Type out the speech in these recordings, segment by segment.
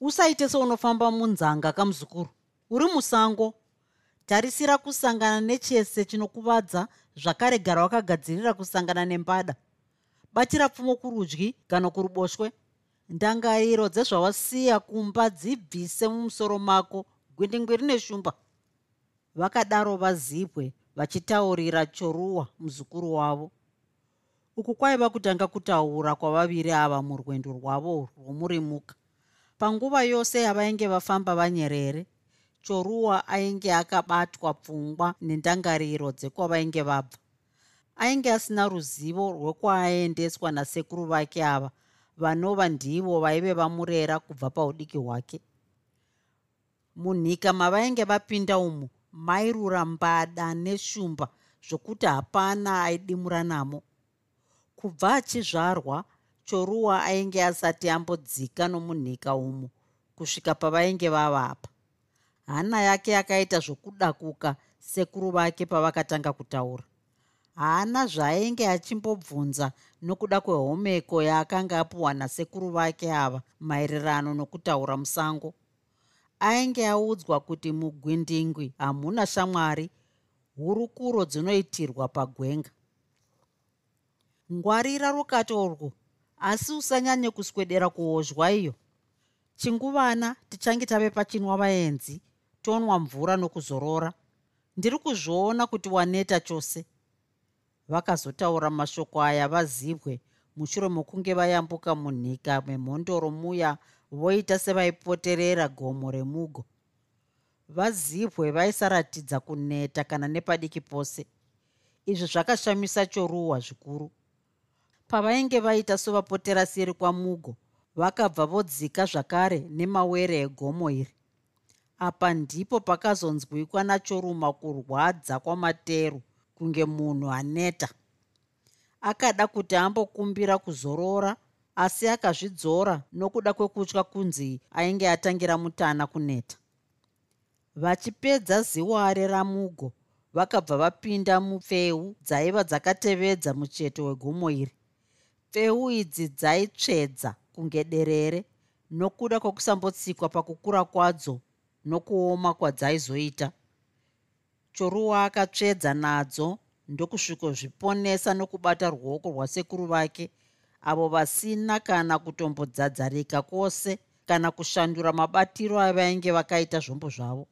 usaite seunofamba munzanga kamuzukuru. Uri musango. Tarisira kusangana nechese chinokuvadza zvakare gara wakagadzirira kusangana nembada. Batira pfumo kurudyi kana kuruboshwe. Ndangariro dzezvawasiya kumba dzibvise mumusoro mako gwindingwiri neshumba. Vakadaro vazibwe vachitaurira choruwa muzukuru wavo. Uku kwaiva kutanga kutaura kwavaviri ava murwendo rwavo rwomurimuka panguva yose yavainge vafamba vanyerere choruwa ainge akabatwa pfungwa nendangariro dzekwavainge vabva. Ainge asina ruzivo rwekwaaendeswa nasekuru vake ava vanova ndivo vaive vamurera kubva paudiki hwake. Munhika mavainge vapinda umu mairura mbada neshumba zvokuti hapana aidimuranamo kubva achizvarwa choruwa ainge asati ambodzika nomunhika umu kusvika pavainge vavapa. Hana yake yakaita zvokudakuka sekuru vake pavakatanga kutaura. Haana zvaainge achimbobvunza nokuda kwehomeko yaakanga apiwa nasekuru vake ava maererano nokutaura musango. Ainge audzwa kuti mugwindingwi hamuna shamwari hurukuro dzinoitirwa pagwenga. Ngwarira rukati urwu asi usanyanye kuswedera kuhozhwa iyo. Chinguvana tichange tave pachinwa vaenzi tonwa mvura nokuzorora. Ndiri kuzviona kuti waneta chose. Vakazotaura mashoko aya vazibwe mushure mokunge vayambuka munhika memhondoro muya voita sevaipoterera gomo remugo. Vazibwe vaisaratidza kuneta kana nepadiki pose. Izvi zvakashamisa choruwa zvikuru pavainge vaita sovapotera seri kwamugo vakabva vodzika zvakare nemawere egomo iri. Apa ndipo pakazonzwikwa nachoruma kurwadza kwamateru kunge munhu aneta. Akada kuti ambokumbira kuzorora asi akazvidzora nokuda kwekutya kunzi ainge atangira mutana kuneta. Vachipedza ziware ramugo vakabva vapinda mufeu dzaiva dzakatevedza mucheto wegomo iri feu idzi dzaitsvedza kunge derere nokuda kwokusambotsikwa pakukura kwadzo nokuoma kwadzaizoita. Choruwa akatsvedza nadzo ndokusvikozviponesa nokubata ruoko rwasekuru vake avo vasina kana kutombodzadzarika kwose kana kushandura mabatiro avainge vakaita zvombo zvavo.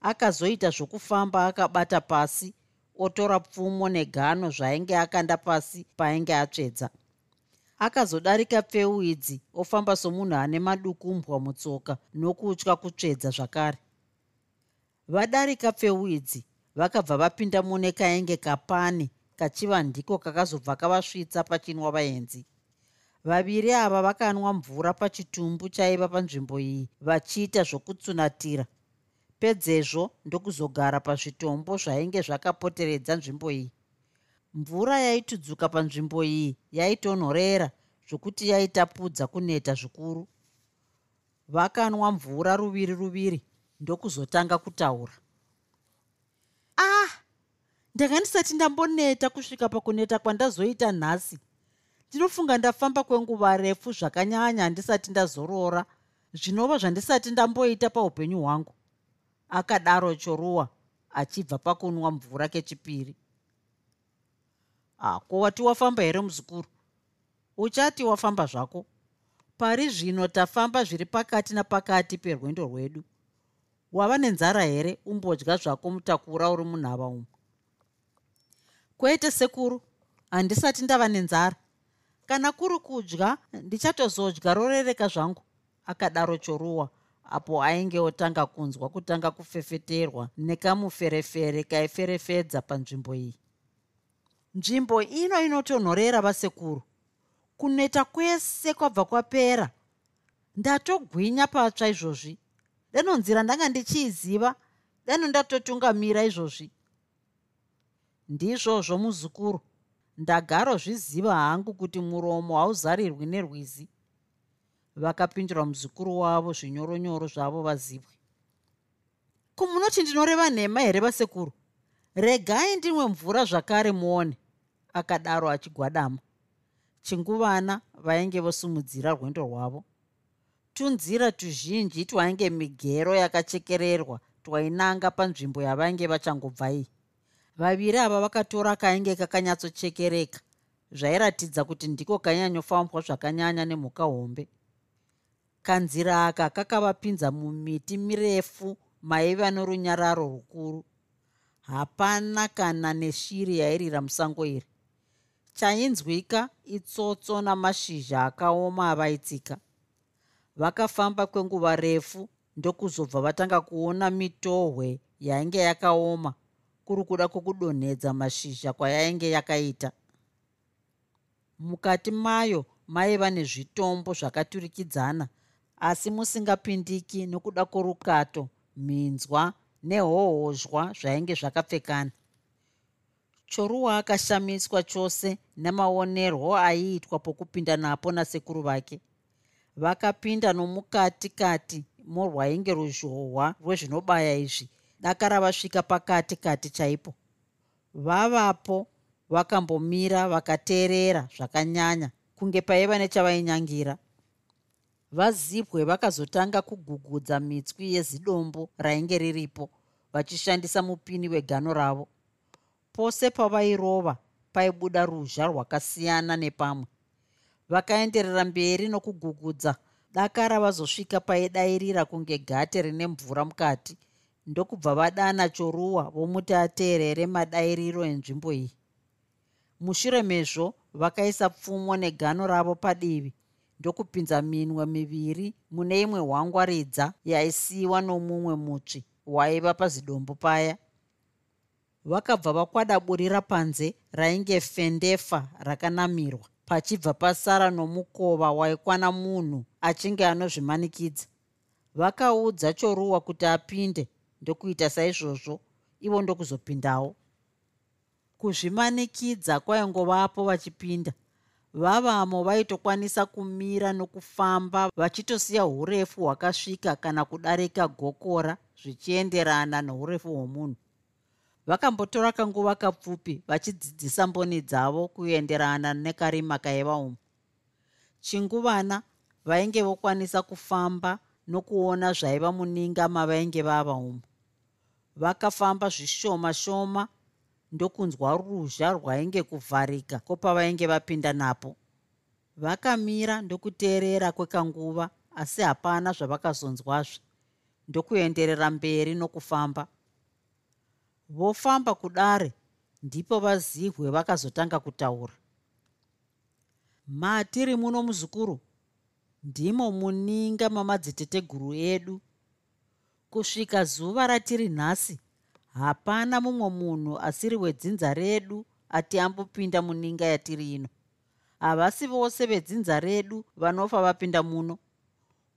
Akazoita zvokufamba akabata pasi otora pfumo negano zvainge akanda pasi paainge atsvedza akazodarika pfeu idzi ofamba somunhu ane madukumbwa mutsoka nokutya kutsvedza zvakare. Vadarika pfeu idzi vakabva vapinda mune kainge kapani kachiva ndiko kakazobva kavasvitsa pachinwa vaenzi vaviri ava vakanwa mvura pachitumbu chaiva panzvimbo iyi vachiita zvokutsunatira. Pedzezvo ndokuzogara pazvitombo zvainge zvakapoteredza nzvimbo iyi mvura yaitudzuka panzvimbo iyi yaitonhorera zvokuti yaitapudza kuneta zvikuru. Vakanwa mvura ruviri ruviri ndokuzotanga kutaura. Ah ndanga ndisati ndamboneta kusvika pakuneta kwandazoita nhasi. Ndinofunga ndafamba kwenguva refu zvakanyanya handisati ndazorora zvinova zvandisati ndamboita paupenyu hwangu. Akadaro choruwa achibva pakunwa mvura kechipiri hako wati wafamba here muzukuru? Uchati wafamba zvako? Pari zvino tafamba zviri pakati napakati perwendo rwedu. Wava nenzara here umbodya zvako mutakura uri munhava umu? Kwete sekuru handisati ndava nenzara. Kana kuri kudya ndichatozodya rorereka zvangu akadaro choruwa apo ainge otanga kunzwa kutanga kufefeterwa nekamuferefere kaiferefedza panzvimbo iyi nzvimbo ino inotonhorera vasekuru. Kuneta kwese kwabva kwapera. Ndatogwinya patsva izvozvi. Deno nzira ndanga ndichiiziva. Deno ndatotungamira izvozvi. Ndizvozvo muzukuru ndagarozviziva hangu kuti muromo hauzarirwi nerwizi. Vakapindura muzukuru wavo zvinyoronyoro zvavo vazibwe kumunoti ndinoreva nhema here vasekuru? Regai ndinwe mvura zvakare muone akadaro achigwadama. Chinguvana vainge vosumudzira rwendo rwavo. Tunzira tuzhinji twainge migero yakachekererwa twainanga panzvimbo yavainge vachangobva iyi. Vaviri ava vakatora kainge kakanyatsochekereka zvairatidza kuti ndiko kainyanyofambwa zvakanyanya nemhuka hombe. Kanzira aka kakavapinza mumiti mirefu maiva norunyararo rukuru. Hapana kana neshiri yairira musango iri chainzwika itsotso namashizha akaoma avaitsika vakafamba kwenguva refu ndokuzobva vatanga kuona mitohwe yainge yakaoma kuri kuda kwokudonhedza mashizha kwayainge yakaita. Mukati mayo maiva nezvitombo zvakaturikidzana asi musingapindiki nokuda kworukato minzwa nehohozhwa zvainge zvakapfekana choruwa akashamiswa chose nemaonerwo aiitwa pokupinda napo nasekuru vake. Vakapinda nomukati kati morwainge ruzhohwa rwezvinobaya izvi. Daka ravasvika pakati kati chaipo. Vavapo vakambomira vakateerera zvakanyanya kunge paiva nechavainyangirira vazibwe vakazotanga kugugudza mitswi yezidombo rainge riripo vachishandisa mupini wegano ravo pose pavairova paibuda ruzha rwakasiyana nepamwe. Vakaenderera mberi nokugugudza. Daka ravazosvika paidairira kunge gate rine mvura mukati. Ndokubva vadana choruwa vomuti ateerere madairiro enzvimbo iyi. Mushure mezvo vakaisa pfumo negano ravo padivi. Ndokupinza minwe miviri mune imwe hwangwaridza yaisiyiwa nomumwe mutsvi waiva pazidombo paya vakabva vakwadaburira panze rainge fendefa rakanamirwa. Pachibva pasara nomukova waikwana munhu achinge anozvimanikidza. Vakaudza choruwa kuti apinde ndokuita saizvozvo ivo ndokuzopindawo. Kuzvimanikidza kwaingovapo vachipinda. Vavamo vaitokwanisa kumira nokufamba vachitosiya urefu hwakasvika kana kudarika gokora zvichienderana nourefu hwomunhu vakambotora kanguva kapfupi vachidzidzisa mboni dzavo kuenderana nekarima kaiva umo. Chinguvana vainge vokwanisa kufamba nokuona zvaiva muninga mavainge vava umo. Vakafamba zvishoma shoma ndokunzwa ruzha rwainge kuvharika kwopavainge vapinda napo. Vakamira ndokuteerera kwekanguva asi hapana zvavakazonzwazve ndokuenderera mberi nokufamba vofamba kudare ndipo vazihwe vakazotanga kutaura. Matiri muno muzukuru ndimo muninga mamadziteteguru edu. Kusvika zuva ratiri nhasi hapana mumwe munhu asiri wedzinza redu ati ambopinda muninga yatiri ino. Havasi vose vedzinza redu vanofa vapinda muno.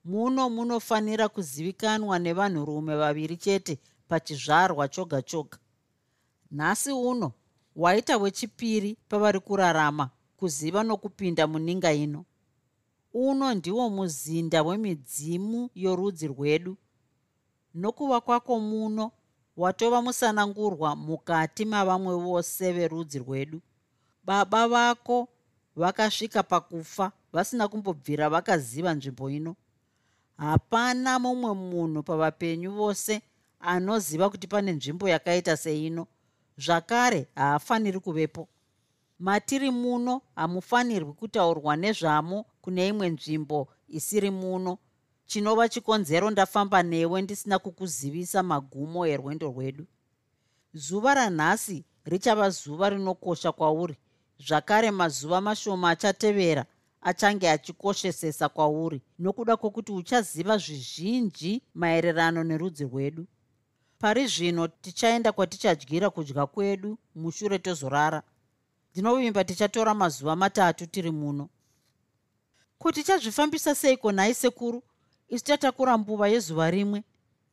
Muno munofanira kuzivikanwa nevanhurume vaviri chete pachizvarwa choga choga. Nhasi uno waita wechipiri pavari kurarama kuziva nokupinda muninga ino. Uno ndiwo muzinda wemidzimu yorudzi rwedu. Nokuva kwako muno watova musanangurwa mukati mavamwe vose verudzi rwedu. Baba vako vakasvika pakufa vasina kumbobvira vakaziva nzvimbo ino. Hapana mumwe munhu pavapenyu vose anoziva kuti pane nzvimbo yakaita seino zvakare haafaniri kuvepo. Matiri muno hamufanirwi kutaurwa nezvamo kune imwe nzvimbo isiri muno. Chinova chikonzero ndafamba newe ndisina kukuzivisa magumo erwendo rwedu. Zuva ranhasi richava zuva rinokosha kwauri. Zvakare mazuva mashoma achatevera achange achikoshesesa kwauri nokuda kwokuti uchaziva zvizhinji maererano nerudzi rwedu pari zvino tichaenda kwatichadyira kudya kwedu mushure tozorara. Ndinovimba tichatora mazuva matatu tiri muno. Kuti chazvifambisa seiko nhai sekuru isu tatakura mbuva yezuva rimwe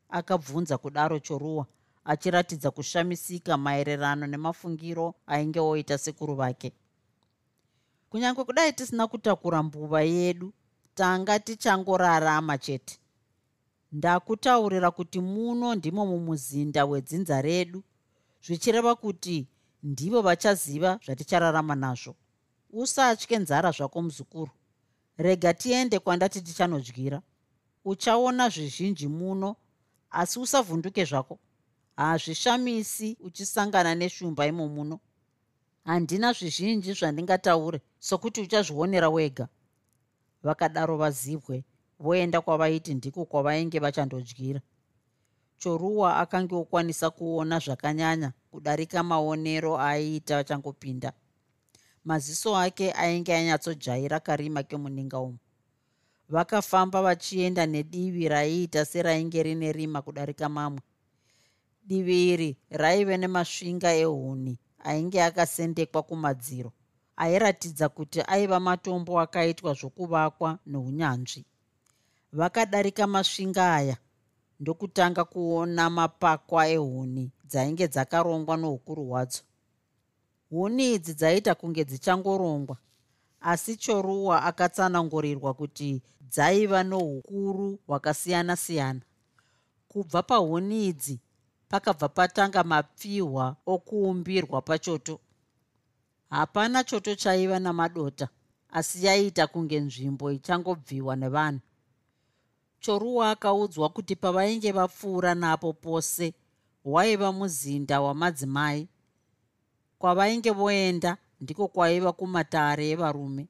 akabvunza kudaro choruwa achiratidza kushamisika maererano nemafungiro ainge oita sekuru vake. Kunyange kudai tisina kutakura mbuva yedu tanga tichangorarama chete ndakutaurira kuti muno ndimo mumuzinda wedzinza redu. Zvichireva kuti ndivo vachaziva zvatichararama nazvo. Usatye nzara zvako muzukuru. Rega tiende kwandati tichanodyira. Uchaona zvizhinji muno asi usavhunduke zvako. Hazvishamisi uchisangana neshumba imo muno. Handina zvizhinji zvandingataure sokuti uchazvionera wega. Vakadaro vazibwe voenda kwavaiti ndiko kwavainge vachandodyira. Choruwa akange okwanisa kuona zvakanyanya kudarika maonero aaiita vachangopinda maziso ake ainge anyatsojaira karima kemuninga umo vakafamba vachienda nedivi raiita serainge rine rima kudarika mamwe. Divi iri raive nemasvinga ehuni ainge akasendekwa kumadziro airatidza kuti aiva matombo akaitwa zvokuvakwa neunyanzvi vakadarika masvinga aya ndokutanga kuona mapakwa ehuni dzainge dzakarongwa noukuru hwadzo. Huni idzi dzaita kunge dzichangorongwa asi choruwa akatsanangurirwa kuti dzaiva noukuru hwakasiyana-siyana. Kubva pahuni idzi pakabva patanga mapfihwa okuumbirwa pachoto. Hapana choto chaiva namadota asi yaiita kunge nzvimbo ichangobviwa nevanhu choruwa akaudzwa kuti pavainge vapfuura napo pose waiva muzinda wamadzimai. Kwavainge voenda ndiko kwaiva kumatare evarume.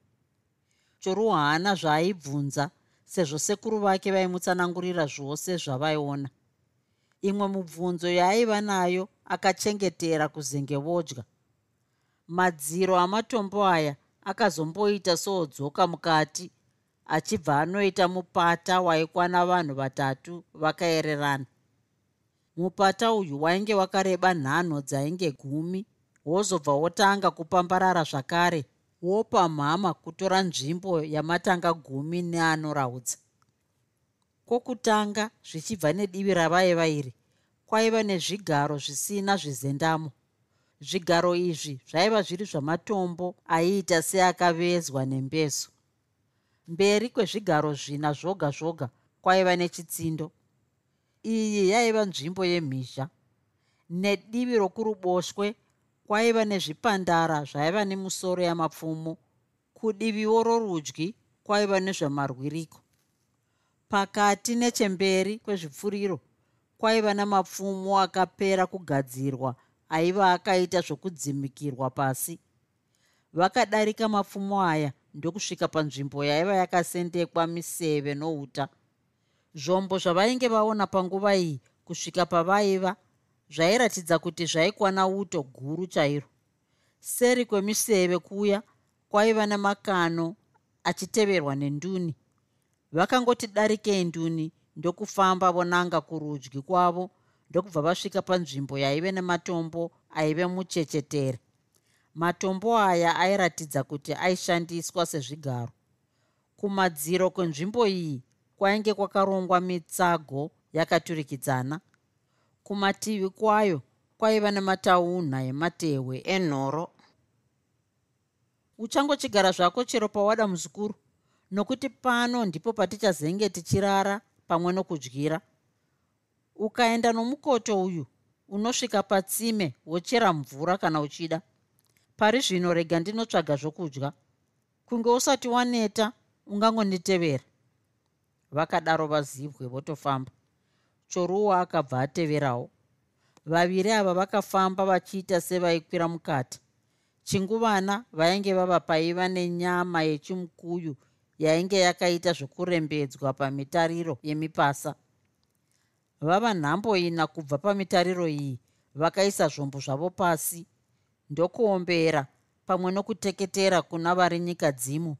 Choruwa haana zvaaibvunza sezvo sekuru vake vaimutsanangurira zvose zvavaiona. Imwe mubvunzo yaaiva nayo akachengetera kuzenge vodya. Madziro amatombo aya akazomboita soodzoka mukati achibva anoita mupata waikwana vanhu vatatu vakaererana. Mupata uyu wainge wakareba nhanho dzainge gumi wozobva wotanga kupambarara zvakare wopamhama kutora nzvimbo yamatanga gumi neanoraudza kwokutanga zvichibva nedivi ravaiva iri kwaiva nezvigaro zvisina zvizendamo. Zvigaro izvi zvaiva zviri zvamatombo aiita seakavezwa nembezo mberi kwezvigaro zvina zvoga zvoga kwaiva nechitsindo. Iyi yaiva nzvimbo yemhizha. Nedivi rokuruboshwe kwaiva nezvipandara zvaiva nemusoro yamapfumo. Kudiviwo rorudyi kwaiva nezvamarwiriko. Pakati nechemberi kwezvipfuriro kwaiva namapfumo akapera kugadzirwa aiva akaita zvokudzimikirwa pasi. Vakadarika mapfumo aya ndokusvika panzvimbo yaiva yakasendekwa miseve nouta zvombo zvavainge vaona panguva iyi kusvika pavaiva zvairatidza kuti zvaikwana uto guru chairo. Seri kwemiseve kuya kwaiva nemakano achiteverwa nenduni. Vakangoti darikei nduni ndokufamba vonanga kurudyi kwavo ndokubva vasvika panzvimbo yaive nematombo aive muchechetere matombo aya airatidza kuti aishandiswa sezvigaro. Kumadziro kwenzvimbo iyi kwainge kwakarongwa mitsago yakaturikidzana. Kumativi kwayo kwaiva nemataunha ematehwe enhoro. Uchangochigara zvako chero pawada muzukuru nokuti pano ndipo patichazenge tichirara pamwe nokudyira. Ukaenda nomukoto uyu unosvika patsime wochera mvura kana uchida pari zvino rega ndinotsvaga zvokudya. Kunge usati waneta ungangonditevera vakadaro vazibwe votofamba. Choruwa akabva ateverawo. Vaviri ava vakafamba vachiita sevaikwira mukati. Chinguvana vainge vava paiva nenyama yechimukuyu yainge yakaita zvokurembedzwa pamitariro yemipasa. Vava nhambo ina kubva pamitariro iyi vakaisa zvombo zvavo pasi ndokuombera pamwe nokuteketera kuna vari nyika dzimu.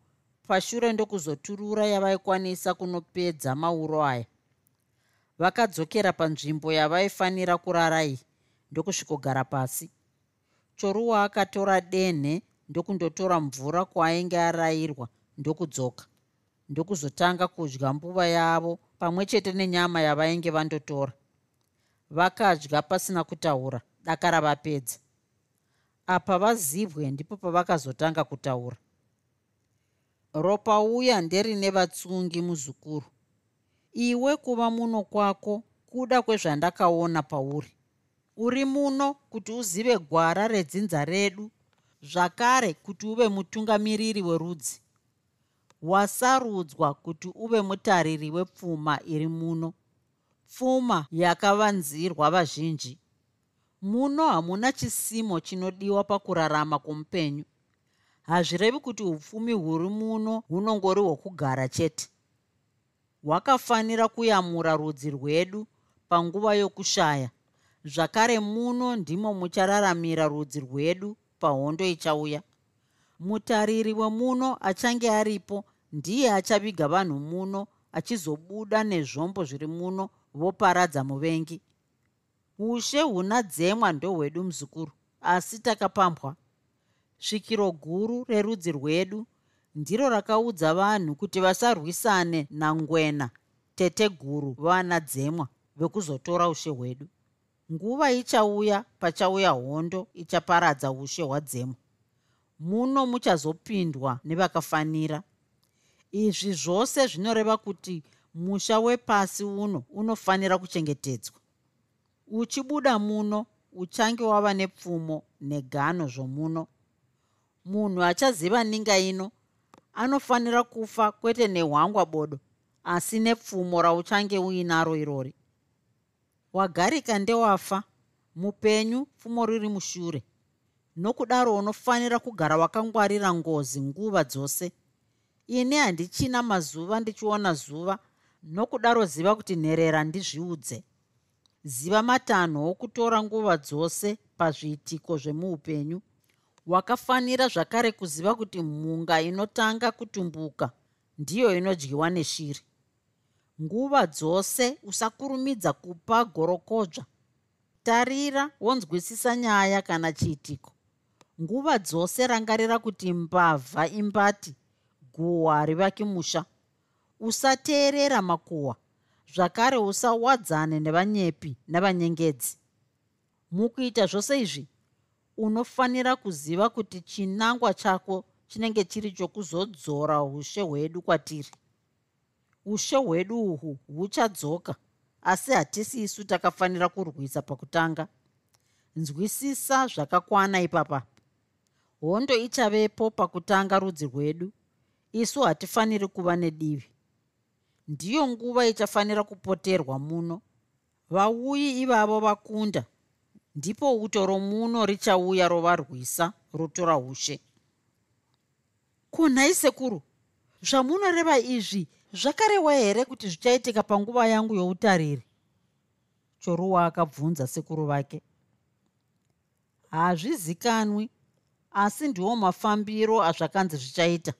Pashure ndokuzoturura yavaikwanisa kunopedza mauro aya. Vakadzokera panzvimbo yavaifanira kurara iyi ndokusvikogara pasi. Choruwa akatora denhe ndokundotora mvura kwaainge arayirwa ndokudzoka. Ndokuzotanga kudya mbuva yavo pamwe chete nenyama yavainge vandotora. Vakadya pasina kutaura daka ravapedza apa vazibwe ndipo pavakazotanga kutaura. Ropa uya nderine vatsungi muzukuru. Iwe kuva muno kwako kuda kwezvandakaona pauri. Uri muno kuti uzive gwara redzinza redu zvakare kuti uve mutungamiriri werudzi. Wasarudzwa kuti uve mutariri wepfuma iri muno. Pfuma yakavanzirwa vazhinji muno hamuna chisimo chinodiwa pakurarama kwomupenyu. Hazvirevi kuti upfumi huri muno hunongori hwokugara chete. Hwakafanira kuyamura rudzi rwedu panguva yokushaya. Zvakare muno ndimo muchararamira rudzi rwedu pahondo ichauya. Mutariri wemuno achange aripo ndiye achaviga vanhu muno achizobuda nezvombo zviri muno voparadza muvengi ushe huna dzemwa ndohwedu muzukuru asi takapambwa. Svikiro guru rerudzi rwedu ndiro rakaudza vanhu kuti vasarwisane nangwena tete guru vana dzemwa vekuzotora ushe hwedu. Nguva ichauya pachauya hondo ichaparadza ushe hwadzemwa. Muno muchazopindwa nevakafanira. Izvi zvose zvinoreva kuti musha wepasi uno unofanira kuchengetedzwa uchibuda muno uchange wava nepfumo negano zvomuno. Munhu achaziva ninga ino anofanira kufa kwete nehwangwa bodo asi nepfumo rauchange uinaro irori. Wagarika ndewafa mupenyu pfumo riri mushure. Nokudaro unofanira kugara wakangwarira ngozi nguva dzose. Ini handichina mazuva ndichiona zuva. Nokudaro ziva kuti nherera ndizviudze ziva matanho okutora nguva dzose pazviitiko zvemuupenyu. Wakafanira zvakare kuziva kuti mhunga inotanga kutumbuka ndiyo inodyiwa neshiri. Nguva dzose usakurumidza kupa gorokodzva tarira wonzwisisa nyaya kana chiitiko. Nguva dzose rangarira kuti mbavha imbati guhwa harivaki musha usateerera makuhwa zvakare usawadzane nevanyepi navanyengedzi mukuita zvose izvi unofanira kuziva kuti chinangwa chako chinenge chiri chokuzodzora ushe hwedu kwatiri. Ushe hwedu uhwu huchadzoka asi hatisi isu takafanira kurwisa pakutanga. Nzwisisa zvakakwana ipapa. Hondo ichavepo pakutanga rudzi rwedu isu hatifaniri kuva nedivi ndiyo nguva ichafanira kupoterwa muno. Vauyi ivavo vakunda ndipo uto romuno richauya rovarwisa rotora ushe kunhai sekuru zvamunoreva izvi zvakarehwa here kuti zvichaitika panguva yangu youtariri? Choruwa akabvunza sekuru vake. Hazvizikanwi asi ndiwo mafambiro azvakanzi zvichaita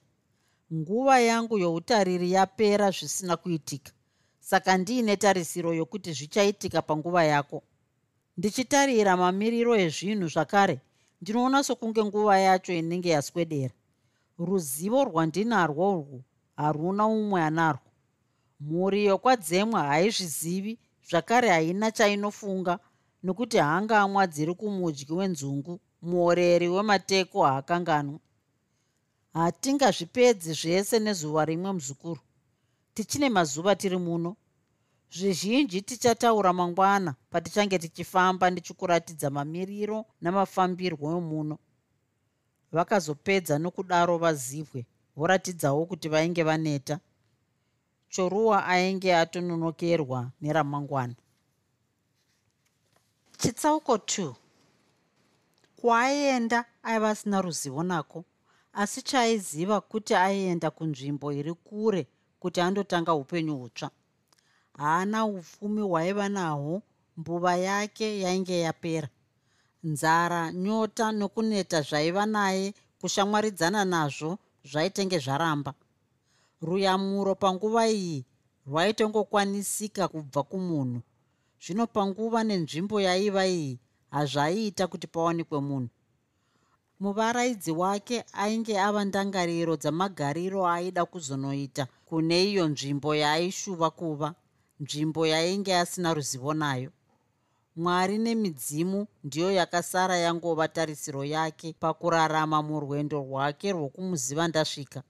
nguva yangu youtariri yapera zvisina kuitika. Saka ndiine tarisiro yokuti zvichaitika panguva yako. Ndichitarira mamiriro ezvinhu zvakare. Ndinoona sokunge nguva yacho inenge yaswedera. Ruzivo rwandinarwo urwu haruna umwe anarwo. Mhuri yokwadzemwa haizvizivi zvakare haina chainofunga nokuti hangamwa dziri kumudyi wenzungu muoreri wemateko haakanganwa hatingazvipedzi zvese nezuva rimwe muzukuru. Tichine mazuva tiri muno. Zvizhinji tichataura mangwana patichange tichifamba ndichikuratidza mamiriro namafambirwo emuno. Vakazopedza nokudaro vazivwe voratidzawo kuti vainge vaneta. Choruwa ainge atononokerwa neramangwana. Chitsauko 2 kwaaienda aiva asina ruzivo nako asi chaaiziva kuti aienda kunzvimbo iri kure kuti andotanga upenyu hutsva. Haana upfumi hwaiva nahwo mbuva yake yainge yapera. Nzara nyota nokuneta zvaiva naye kushamwaridzana nazvo zvaitenge zvaramba. Ruyamuro panguva iyi rwaitongokwanisika kubva kumunhu. Zvino panguva nenzvimbo yaiva iyi hazvaiita kuti pawanikwe munhu muvaraidzi wake ainge ava ndangariro dzamagariro aaida kuzonoita kune iyo nzvimbo yaaishuva kuva nzvimbo yainge asina ruzivo nayo. Mwari nemidzimu ndiyo yakasara yangova tarisiro yake pakurarama murwendo rwake rwokumuziva ndasvika.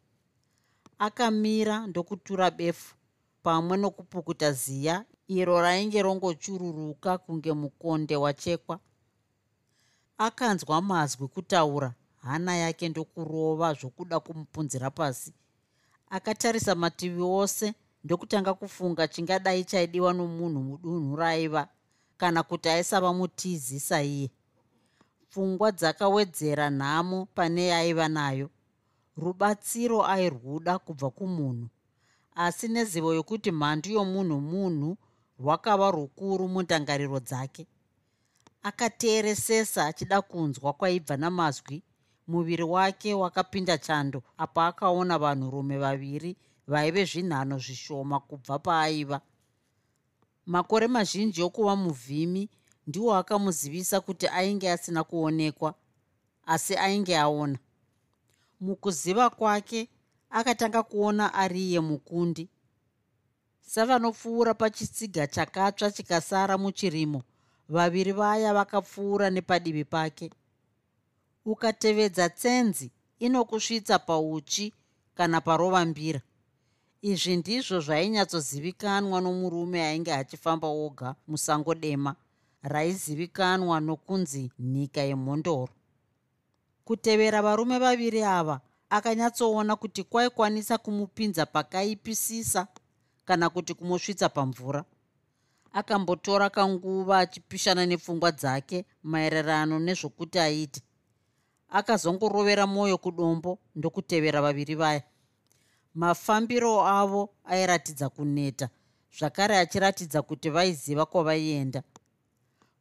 Akamira ndokutura befu pamwe nokupukuta ziya iro rainge rongochururuka kunge mukonde wachekwa akanzwa mazwi kutaura hana yake ndokurova zvokuda kumupunzira pasi. Akatarisa mativi ose ndokutanga kufunga chingadai chaidiwa nomunhu mudunhu raiva kana kuti aisava mutizi saiye. Pfungwa dzakawedzera nhamo pane yaaiva nayo. Rubatsiro airwuda kubva kumunhu asi nezivo yokuti mhandu yomunhu munhu rwakava rukuru mundangariro dzake akateeresesa achida kunzwa kwaibva namazwi. Muviri wake wakapinda chando apa akaona vanhurume vaviri vaive zvinhano zvishoma kubva paaiva. Makore mazhinji okuva muvhimi ndiwo akamuzivisa kuti ainge asina kuonekwa asi ainge aona. Mukuziva kwake akatanga kuona ari iye mukundi. Savanopfuura pachitsiga chakatsva chikasara muchirimo vaviri vaya vakapfuura nepadivi pake. Ukatevedza tsenzi inokusvitsa pauchi kana parova mbira izvi ndizvo zvainyatsozivikanwa nomurume ainge achifamba oga musango dema. Raizivikanwa nokunzi nhika yemhondoro. Kutevera varume vaviri ava akanyatsoona kuti kwaikwanisa kumupinza pakaipisisa kana kuti kumusvitsa pamvura akambotora kanguva achipishana nepfungwa dzake maererano nezvokuti aite. Akazongorovera mwoyo kudombo ndokutevera vaviri vaya. Mafambiro avo airatidza kuneta zvakare achiratidza kuti vaiziva kwavaienda.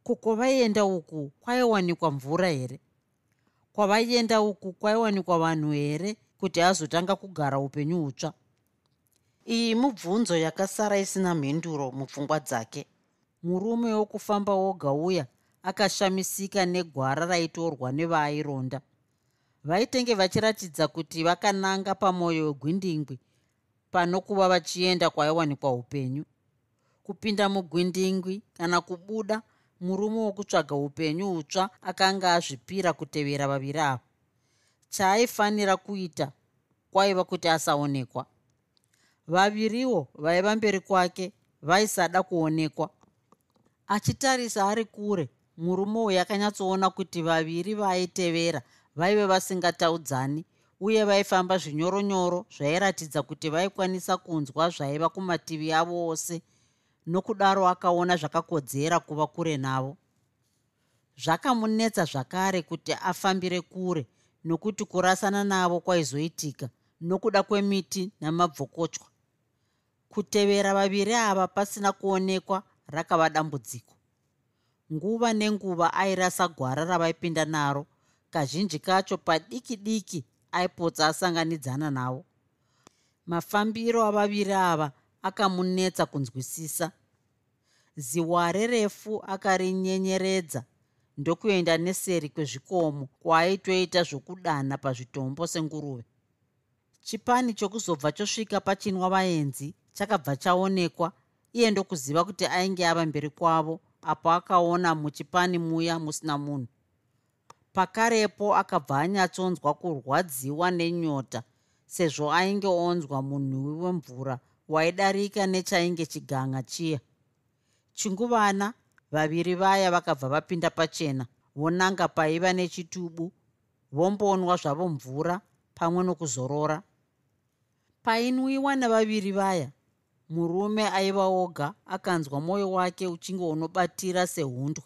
Kukwavaienda uku kwaiwanikwa mvura here? Kwavaienda uku kwaiwanikwa vanhu here kuti azotanga kugara upenyu hutsva iyi mubvunzo yakasara isina mhenduro mupfungwa dzake. Murume wokufamba woga uya akashamisika negwara raitorwa nevaaironda. Vaitenge vachiratidza kuti vakananga pamwoyo wegwindingwi pano kuva vachienda kwaiwanikwa upenyu. Kupinda mugwindingwi kana kubuda murume wokutsvaga upenyu hutsva akanga azvipira kutevera vaviri ava. Chaaifanira kuita kwaiva kuti asaonekwa vaviriwo vaiva mberi kwake vaisada kuonekwa. Achitarisa ari kure murume uyu akanyatsoona kuti vaviri vaaitevera vaive vasingataudzani uye vaifamba zvinyoronyoro zvairatidza kuti vaikwanisa kunzwa zvaiva kumativi avo ose nokudaro akaona zvakakodzera kuva kure navo. Zvakamunetsa zvakare kuti afambire kure nokuti kurasana navo kwaizoitika nokuda kwemiti namabvokotywa kutevera vaviri ava pasina kuonekwa rakava dambudziko. Nguva nenguva airasa gwara ravaipinda naro kazhinji kacho padiki diki aipotsa asanganidzana navo. Mafambiro avaviri ava akamunetsa kunzwisisa. Ziware refu akarinyenyeredza ndokuenda neseri kwezvikomo kwaaitoita zvokudanha pazvitombo senguruve. Chipani chokuzobva chosvika pachinwa vaenzi chakabva chaonekwa iye ndokuziva kuti ainge ava mberi kwavo apo akaona muchipani muya musina munhu. Pakarepo akabva anyatsonzwa kurwadziwa nenyota sezvo ainge onzwa munhuwi wemvura waidarika nechainge chiganga chiya. Chinguvana vaviri vaya vakabva vapinda pachena vonanga paiva nechitubu vombonwa zvavo mvura pamwe nokuzorora. Painwiwa navaviri vaya murume aiva oga akanzwa mwoyo wake uchinge unobatira sehundwe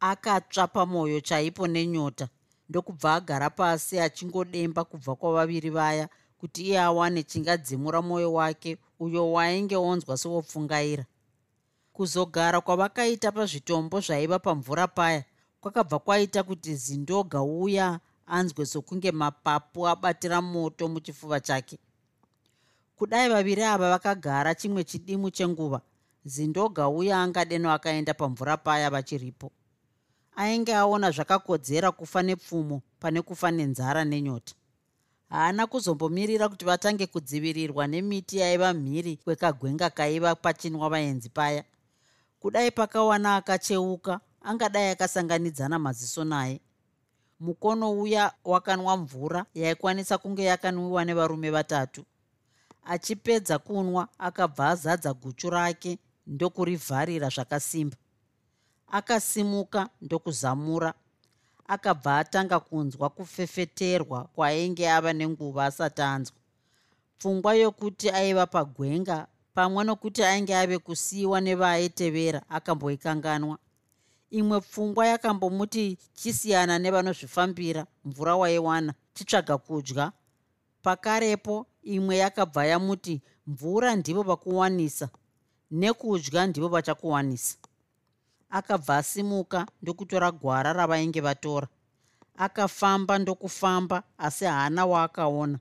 akatsva pamwoyo chaipo nenyota ndokubva agara pasi achingodemba kubva kwavaviri vaya kuti iye awane chingadzimura mwoyo wake uyo wainge onzwa sewopfungaira kuzogara kwavakaita pazvitombo zvaiva pamvura paya kwakabva kwaita kuti zindoga uya anzwe sokunge mapapu abatira moto muchifuva chake kudai vaviri ava vakagara chimwe chidimu chenguva zindoga uya angadeno akaenda pamvura paya vachiripo ainge aona zvakakodzera kufa nepfumo pane kufa nenzara nenyota. Haana kuzombomirira kuti vatange kudzivirirwa nemiti yaiva mhiri kwekagwenga kaiva pachinwa vaenzi paya. Kudai pakawana akacheuka angadai akasanganidzana maziso naye. Mukono uya wakanwa mvura yaikwanisa kunge yakanwiwa nevarume vatatu achipedza kunwa akabva azadza guchu rake ndokurivharira zvakasimba. Akasimuka ndokuzamura. Akabva atanga kunzwa kufefeterwa kwaainge ava nenguva asati anzwa. Pfungwa yokuti aiva pagwenga pamwe nokuti ainge ave kusiyiwa nevaaitevera akamboikanganwa. Imwe pfungwa yakambomuti chisiyana nevanozvifambira mvura waiwana chitsvaga kudya. Pakarepo imwe yakabva yamuti mvura ndivo vakuwanisa nekudya ndivo vachakuwanisa. Akabva asimuka ndokutora gwara ravainge vatora. Akafamba ndokufamba asi haana waakaona.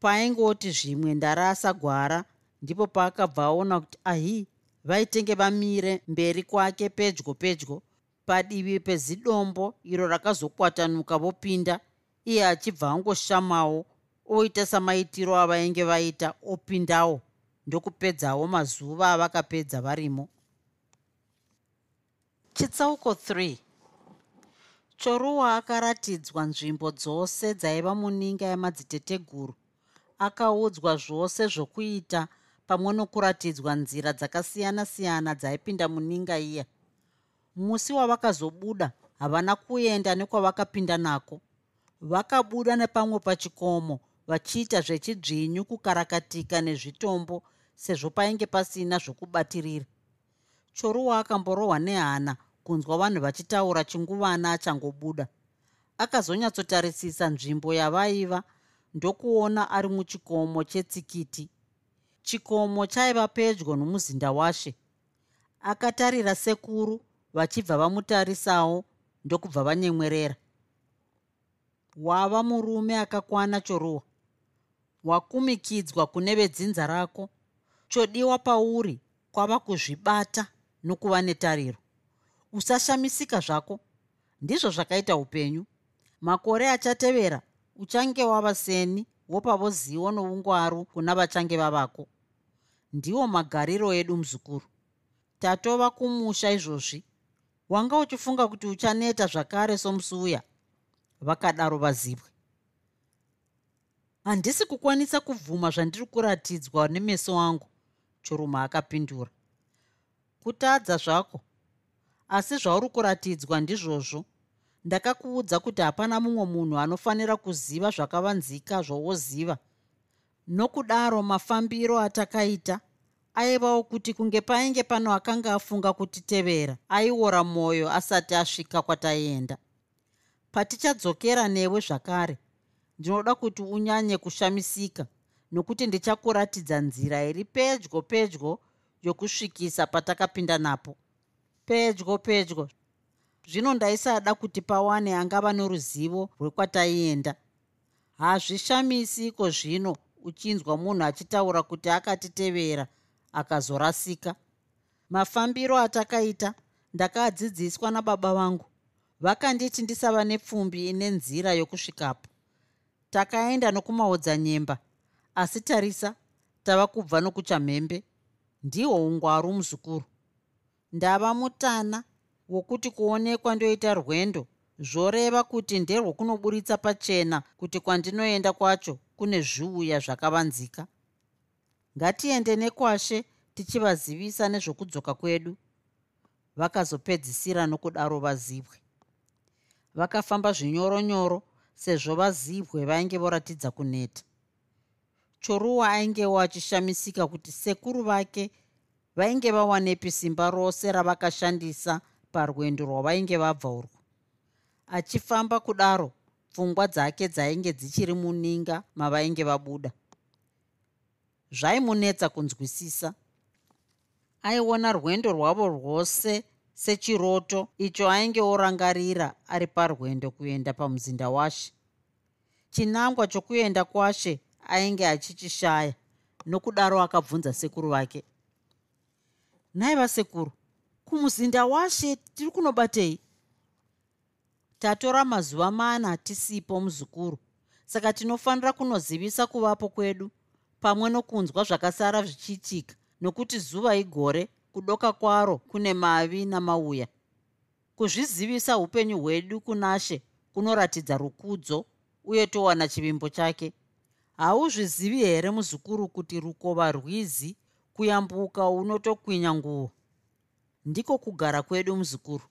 Paaingoti zvimwe ndarasa gwara ndipo paakabva aona kuti ahi vaitenge vamire mberi kwake pedyo pedyo padivi pezidombo iro rakazokwatanuka vopinda iye achibva angoshamawo oita samaitiro avainge vaita opindawo ndokupedzawo mazuva avakapedza varimo. Chitsauko 3 choruwa akaratidzwa nzvimbo dzose dzaiva muninga yamadziteteguru. Akaudzwa zvose zvokuita pamwe nokuratidzwa nzira dzakasiyana-siyana dzaipinda muninga iya. Musi wavakazobuda havana kuenda nekwavakapinda nako. Vakabuda nepamwe pachikomo vachiita zvechidzvinyu kukarakatika nezvitombo sezvo painge pasina zvokubatirira. Choruwa akamborohwa nehana kunzwa vanhu vachitaura chinguvana achangobuda akazonyatsotarisisa nzvimbo yavaiva ndokuona ari muchikomo chetsikiti. Chikomo chaiva pedyo nomuzinda washe. Akatarira sekuru vachibva vamutarisawo ndokubva vanyemwerera. Wava murume akakwana choruwa wakumikidzwa kune vedzinza rako. Chodiwa pauri kwava kuzvibata nokuva netariro. Usashamisika zvako. Ndizvo zvakaita upenyu. Makore achatevera uchange wava seni wopavo zivo noungwaru kuna vachange vavako. Ndiwo magariro edu muzukuru. Tatova kumusha izvozvi. Wanga uchifunga kuti uchaneta zvakare somusuya. Vakadaro vazibwe handisi kukwanisa kubvuma zvandiri kuratidzwa nemeso angu choruma akapindura. Kutadza zvako. Asi zvauri kuratidzwa ndizvozvo. Ndakakuudza kuti hapana mumwe munhu anofanira kuziva zvakavanzika zvowoziva nokudaro mafambiro atakaita aivawo kuti kunge painge pano akanga afunga kutitevera aiora mwoyo asati asvika kwataienda. Patichadzokera newe zvakare ndinoda kuti unyanye kushamisika nokuti ndichakuratidza nzira iri pedyo pedyo yokusvikisa patakapinda napo. Pedyo pedyo. Zvino ndaisada kuti pawane angava noruzivo rwekwataienda. Hazvishamisi iko zvino uchinzwa munhu achitaura kuti akatitevera akazorasika. Mafambiro atakaita ndakadzidziswa nababa vangu. Vakanditi ndisava nepfumbi ine nzira yokusvikapo takaenda nokumaodzanyemba asi tarisa tava kubva nokuchamhembe ndihwo ungwaru muzukuru. Ndava mutana wokuti kuonekwa ndoita rwendo zvoreva kuti nderwokunoburitsa pachena kuti kwandinoenda kwacho kune zviuya zvakavanzika. Ngatiende nekwashe tichivazivisa nezvokudzoka kwedu. Vakazopedzisira nokudaro vazibwe vakafamba zvinyoronyoro sezvo vazibwe vainge voratidza kuneta. Choruwa aingewo achishamisika kuti sekuru vake vainge vawanepi simba rose ravakashandisa parwendo rwavainge vabva urwo achifamba kudaro pfungwa dzake dzainge dzichiri muninga mavainge vabuda. Zvaimunetsa kunzwisisa. Aiona rwendo rwavo rwose sechiroto icho ainge orangarira ari parwendo kuenda pamuzinda washe. Chinangwa chokuenda kwashe ainge achichishaya nokudaro akabvunza sekuru vake nhaiva sekuru kumuzinda washe tiri kunobatei? Tatora mazuva mana tisipo muzukuru saka tinofanira kunozivisa kuvapo kwedu pamwe nokunzwa zvakasara zvichiitika nokuti zuva igore kudoka kwaro kune mavi namauya. Kuzvizivisa upenyu hwedu kunashe kunoratidza rukudzo uye towana chivimbo chake. Hauzvizivi here muzukuru kuti rukova rwizi kuyambuka unotokwinya nguo? Ndiko kugara kwedu muzukuru.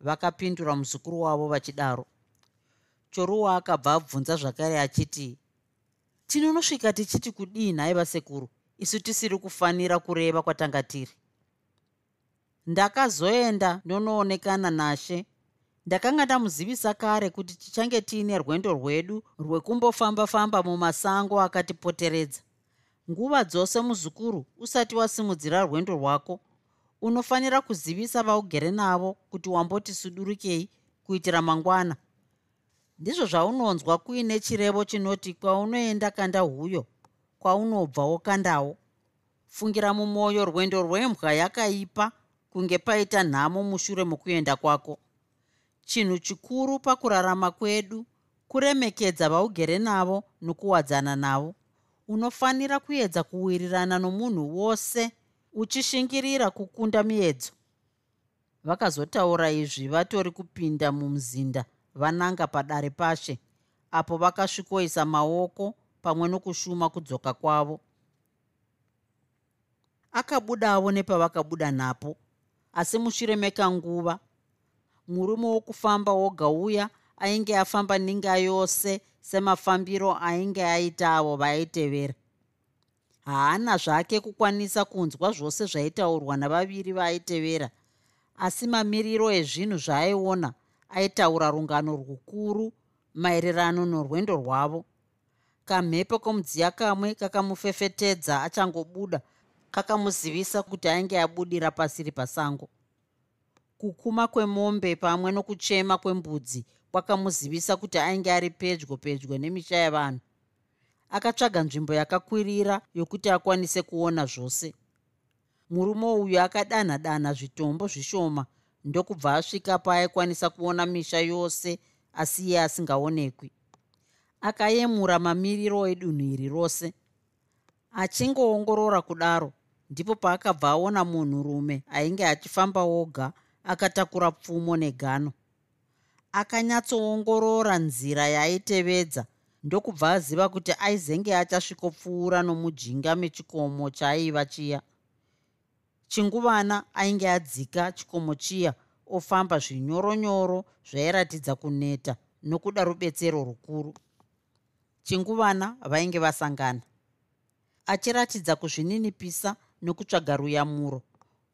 Vakapindura muzukuru wavo vachidaro. Choruwa akabva abvunza zvakare achiti tinonosvika tichiti kudii nhai vasekuru isu tisiri kufanira kureva kwatanga tiri ndakazoenda ndonoonekana nashe. Ndakanga ndamuzivisa kare kuti tichange tiine rwendo rwedu rwekumbofamba-famba mumasango akatipoteredza. Nguva dzose muzukuru usati wasimudzira rwendo rwako unofanira kuzivisa vaugere navo kuti wamboti sudurukei kuitira mangwana. Ndizvo zvaunonzwa kuine chirevo chinoti kwaunoenda kanda huyo kwaunobva wokandawo. Fungira mumwoyo rwendo rwembwa yakaipa kunge paita nhamo mushure mokuenda kwako. Chinhu chikuru pakurarama kwedu kuremekedza vaugere navo nokuwadzana navo. Unofanira kuedza kuwirirana nomunhu wose uchishingirira kukunda miedzo. Vakazotaura izvi vatori kupinda mumuzinda vananga padare pashe apo vakasvikoisa maoko pamwe nokushuma kudzoka kwavo. Akabudavo nepavakabuda napo asi mushure mekanguva murume wokufamba woga uya ainge afamba ninga yose semafambiro ainge aita avo vaitevera. Haana zvake kukwanisa kunzwa zvose zvaitaurwa navaviri vaaitevera asi mamiriro ezvinhu zvaaiona aitaura rungano rukuru maererano norwendo rwavo kamhepo komudziya kamwe kakamufefetedza achangobuda. Kakamuzivisa kuti ainge abudira pasiri pasango. Kukuma kwemombe pamwe nokuchema kwembudzi kwakamuzivisa kuti ainge ari pedyo pedyo nemisha yavanhu. Akatsvaga nzvimbo yakakwirira yokuti akwanise kuona zvose. Murume uyu akadanha danha zvitombo zvishoma ndokubva asvika paaikwanisa kuona misha yose asi iye asingaonekwi akayemura mamiriro edunhu iri rose. Achingoongorora kudaro ndipo paakabva aona munhurume ainge achifamba oga akatakura pfumo negano. Akanyatsoongorora nzira yaaitevedza ndokubva aziva kuti aizenge achasvikopfuura nomujinga mechikomo chaaiva chiya. Chinguvana ainge adzika chikomo chiya ofamba zvinyoronyoro zvairatidza kuneta nokuda rubetsero rukuru chinguvana vainge vasangana. Achiratidza kuzvininipisa nokutsvaga ruyamuro.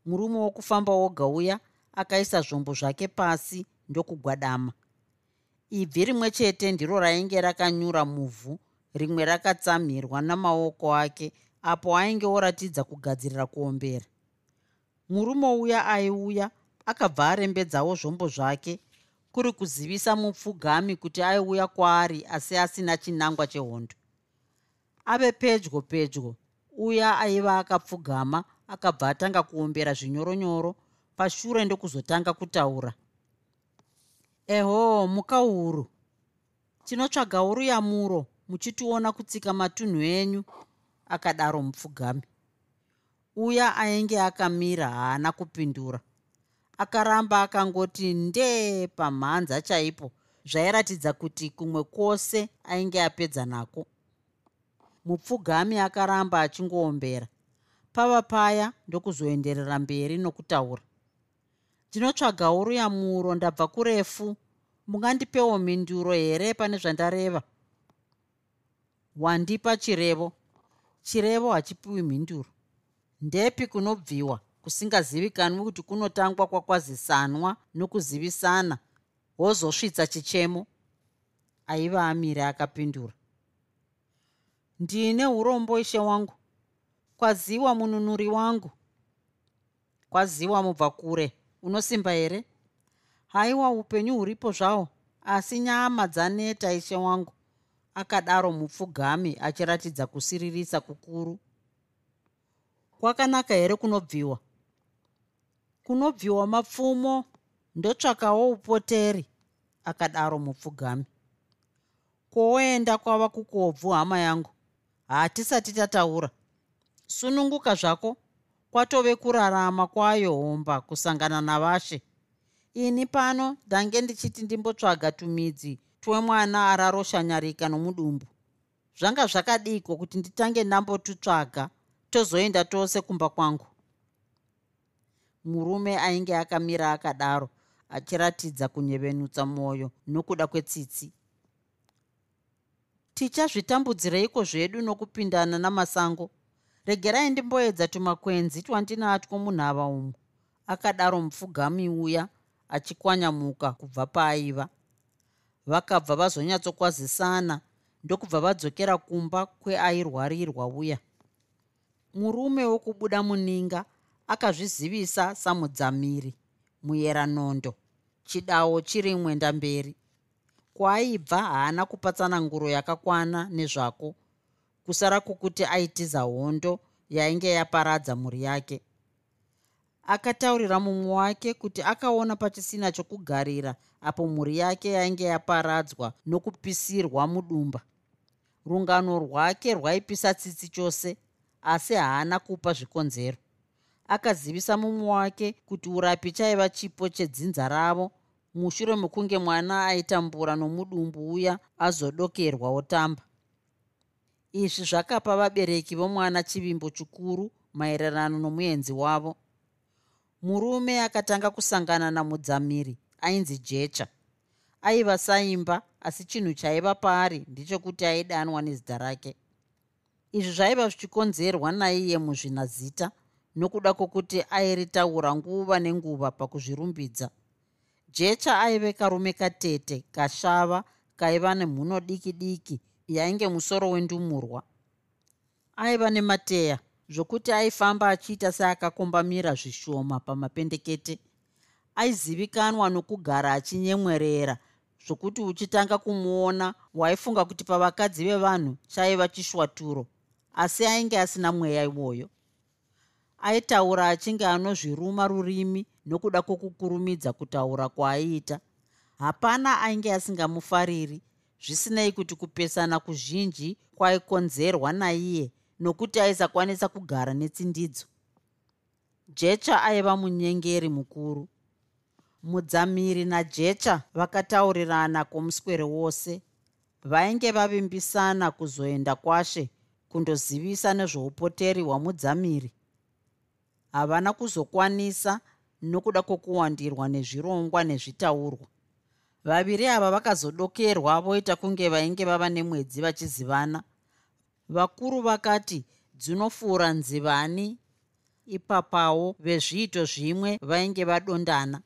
Murume wokufamba woga uya akaisa zvombo zvake pasi ndokugwadama. Ibvi rimwe chete ndiro rainge rakanyura muvhu rimwe rakatsamhirwa namaoko ake apo ainge oratidza kugadzirira kuombera. Murume uya aiuya akabva arembedzawo zvombo zvake kuri kuzivisa mupfugami kuti aiuya kwaari asi asina chinangwa chehondo. Ave pedyo pedyo uya aiva akapfugama akabva atanga kuombera zvinyoronyoro pashure ndokuzotanga kutaura. Eho muka huru tinotsvaga uruyamuro muchitiona kutsika matunhu enyu akadaro mupfugami. Uya ainge akamira haana kupindura akaramba akangoti ndee pamhanza chaipo. Zvairatidza kuti kumwe kwose ainge apedza nako. Mupfugami akaramba achingoombera. Pava paya ndokuzoenderera mberi nokutaura. Ndinotsvaga uruyamuro ndabva kurefu. Mungandipewo mhinduro here pane zvandareva? Wandipa chirevo. Chirevo hachipiwi mhinduro. Ndepi kunobviwa kusingazivikanwi kuti kunotangwa kwakwazisanwa nokuzivisana wozosvitsa chichemo aiva amire akapindura. Ndine urombo ishe wangu. Kwaziwa mununuri wangu. Kwaziwa mubva kure. Unosimba here haiwa upenyu huripo zvawo asi nyama dzaneta ishe wangu. Akadaro mupfugami achiratidza kusiririsa kukuru. Kwakanaka here kunobviwa kunobviwa mapfumo ndotsvakawo upoteri akadaro mupfugami. Kwoenda kwava kukobvu hama yangu hatisati tataura. Sununguka zvako kwatove kurarama kwayo homba kusangana navashe. Ini pano ndange ndichiti ndimbotsvaga tumidzi twemwana araroshanyarika nomudumbu. Zvanga zvakadiko kuti nditange ndambotutsvaga tozoenda tose kumba kwangu murume ainge akamira akadaro achiratidza kunyevenutsa mwoyo nokuda kwetsitsi. Tichazvitambudzireiko zvedu nokupindana namasango? Regerai ndimboedza tumakwenzi twandinatwo munhava umu. Akadaro mupfugami uya achikwanyamuka kubva paaiva. Vakabva vazonyatsokwazisana ndokubva vadzokera kumba kweairwarirwa uya. Murume wokubuda muninga akazvizivisa samudzamiri muyeranondo chidawo chiri mwenda mberi kwaaibva haana kupatsananguro yakakwana nezvako kusara kwokuti aitiza hondo yainge yaparadza mhuri yake. Akataurira mumwe wake kuti akaona pachisina chokugarira apo mhuri yake yainge yaparadzwa nokupisirwa mudumba. Rungano rwake rwaipisa tsitsi chose asi haana kupa zvikonzero akazivisa mumwe wake kuti urapi chaiva chipo chedzinza ravo. Mushure mekunge mwana aitambura nomudumbu uya azodokerwa otamba. Izvi zvakapa vabereki vomwana chivimbo chikuru maererano nomuenzi wavo. Murume akatanga kusangana namudzamiri ainzi jecha. Aiva saimba asi chinhu chaiva paari ndechekuti aidanwa nezita rake. Izvi zvaiva zvichikonzerwa naiye muzvinazita nokuda kwokuti airitaura nguva nenguva pakuzvirumbidza. Jecha aive karume katete kashava kaiva nemhuno diki diki yainge musoro wendumurwa. Aiva nemateya zvokuti aifamba achiita seakakombamira zvishoma pamapendekete. Aizivikanwa nokugara achinyemwerera zvokuti uchitanga kumuona waifunga kuti pavakadzi vevanhu chaiva chishwaturo asi ainge asina mweya iwoyo aitaura achinge anozviruma rurimi nokuda kwokukurumidza kutaura kwaaiita hapana ainge asingamufariri. Zvisinei kuti kupesana kuzhinji kwaikonzerwa naiye nokuti aisakwanisa kugara netsindidzo. Jecha aiva munyengeri mukuru. Mudzamiri najecha vakataurirana kwomuswere wose. Vainge vavimbisana kuzoenda kwashe kundozivisa nezveupoteri hwamudzamiri havana kuzokwanisa nokuda kwokuwandirwa nezvirongwa nezvitaurwa. Vaviri ava vakazodokerwa voita kunge vainge vava nemwedzi vachizivana. Vakuru vakati dzinofura nzivani. Ipapawo vezviito zvimwe vainge vadondana.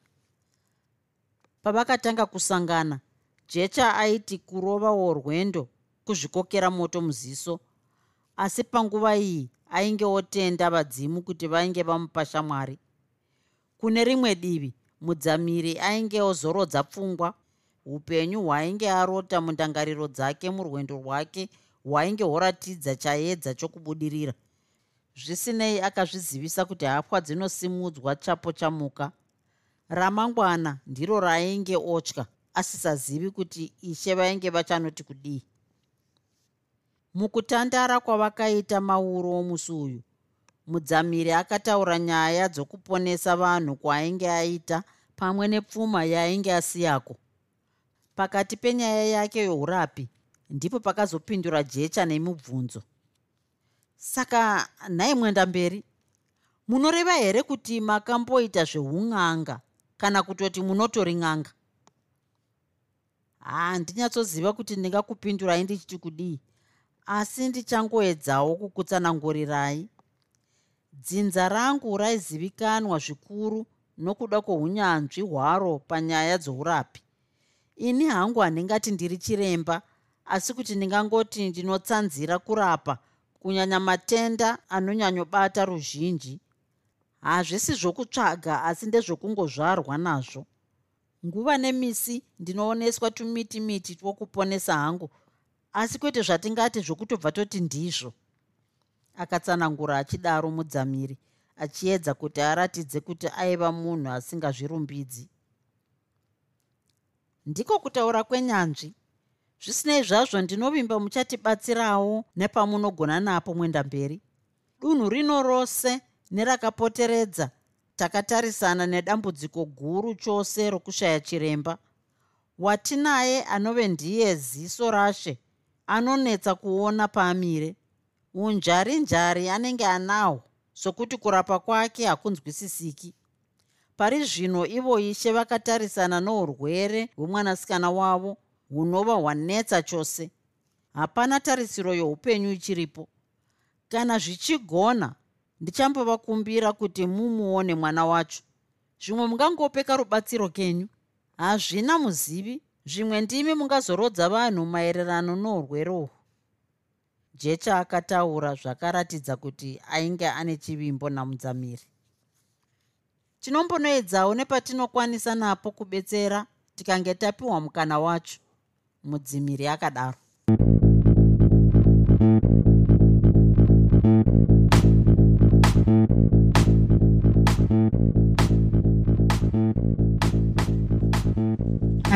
Pavakatanga kusangana jecha aiti kurovawo rwendo kuzvikokera moto muziso. Asi panguva iyi ainge otenda vadzimu kuti vainge vamupa shamwari. Kune rimwe divi mudzamiri ainge ozorodza pfungwa upenyu hwainge arota mundangariro dzake murwendo rwake hwainge horatidza chaedza chokubudirira. Zvisinei akazvizivisa kuti hapwa dzinosimudzwa chapo chamuka. Ramangwana ndiro raainge otya asisazivi kuti ishe vainge vachanoti kudii mukutandara kwavakaita mauro omusi uyu. Mudzamiri akataura nyaya dzokuponesa vanhu kwaainge aita pamwe nepfuma yainge asiyako. Pakati penyaya yake yourapi ndipo pakazopindura jecha nemubvunzo saka nhai mwenda mberi. Munoreva here kuti makamboita zveun'anga kana kutoti munotori n'anga? Handinyatsosiva kuti ndingakupindurai ndichiti kudii asi ndichangoedzawo kukutsanangurirai. Dzinza rangu raizivikanwa zvikuru nokuda kwounyanzvi hwaro panyaya dzourapi. Ini hangu handingati ndiri chiremba asi kuti ndingangoti ndinotsanzira kurapa kunyanya matenda anonyanyobata ruzhinji. Hazvisi zvokutsvaga asi ndezvokungozvarwa nazvo. Nguva nemisi ndinooneswa tumiti miti twokuponesa hangu asi kwete zvatingati zvokutobva toti ndizvo. Akatsanangura achidaro mudzamiri achiedza kuti aratidze kuti aiva munhu asingazvirumbidzi. Ndiko kutaura kwenyanzvi. Zvisinei zvazvo ndinovimba muchatibatsirawo nepamunogona napo mwenda mberi. Dunhu rino rose nerakapoteredza takatarisana nedambudziko guru chose rokushaya chiremba. Watinaye anove ndiye ziso rashe anonetsa kuona paamire. Unjari njari anenge anahwo sokuti kurapa kwake hakunzwisisiki. Pari zvino ivo ishe vakatarisana nourwere hwemwanasikana wavo hunova hwanetsa chose. Hapana tarisiro youpenyu ichiripo. Kana zvichigona ndichambovakumbira kuti mumuone mwana wacho. Zvimwe mungangopeka rubatsiro kenyu. Hazvina muzivi zvimwe ndimi mungazorodza vanhu maererano nourwere uhwu jecha akataura zvakaratidza kuti ainge ane chivimbo namudzamiri tinombonoedzawo nepatinokwanisa napo kubetsera tikange tapiwa mukana wacho. Mudzimiri akadaro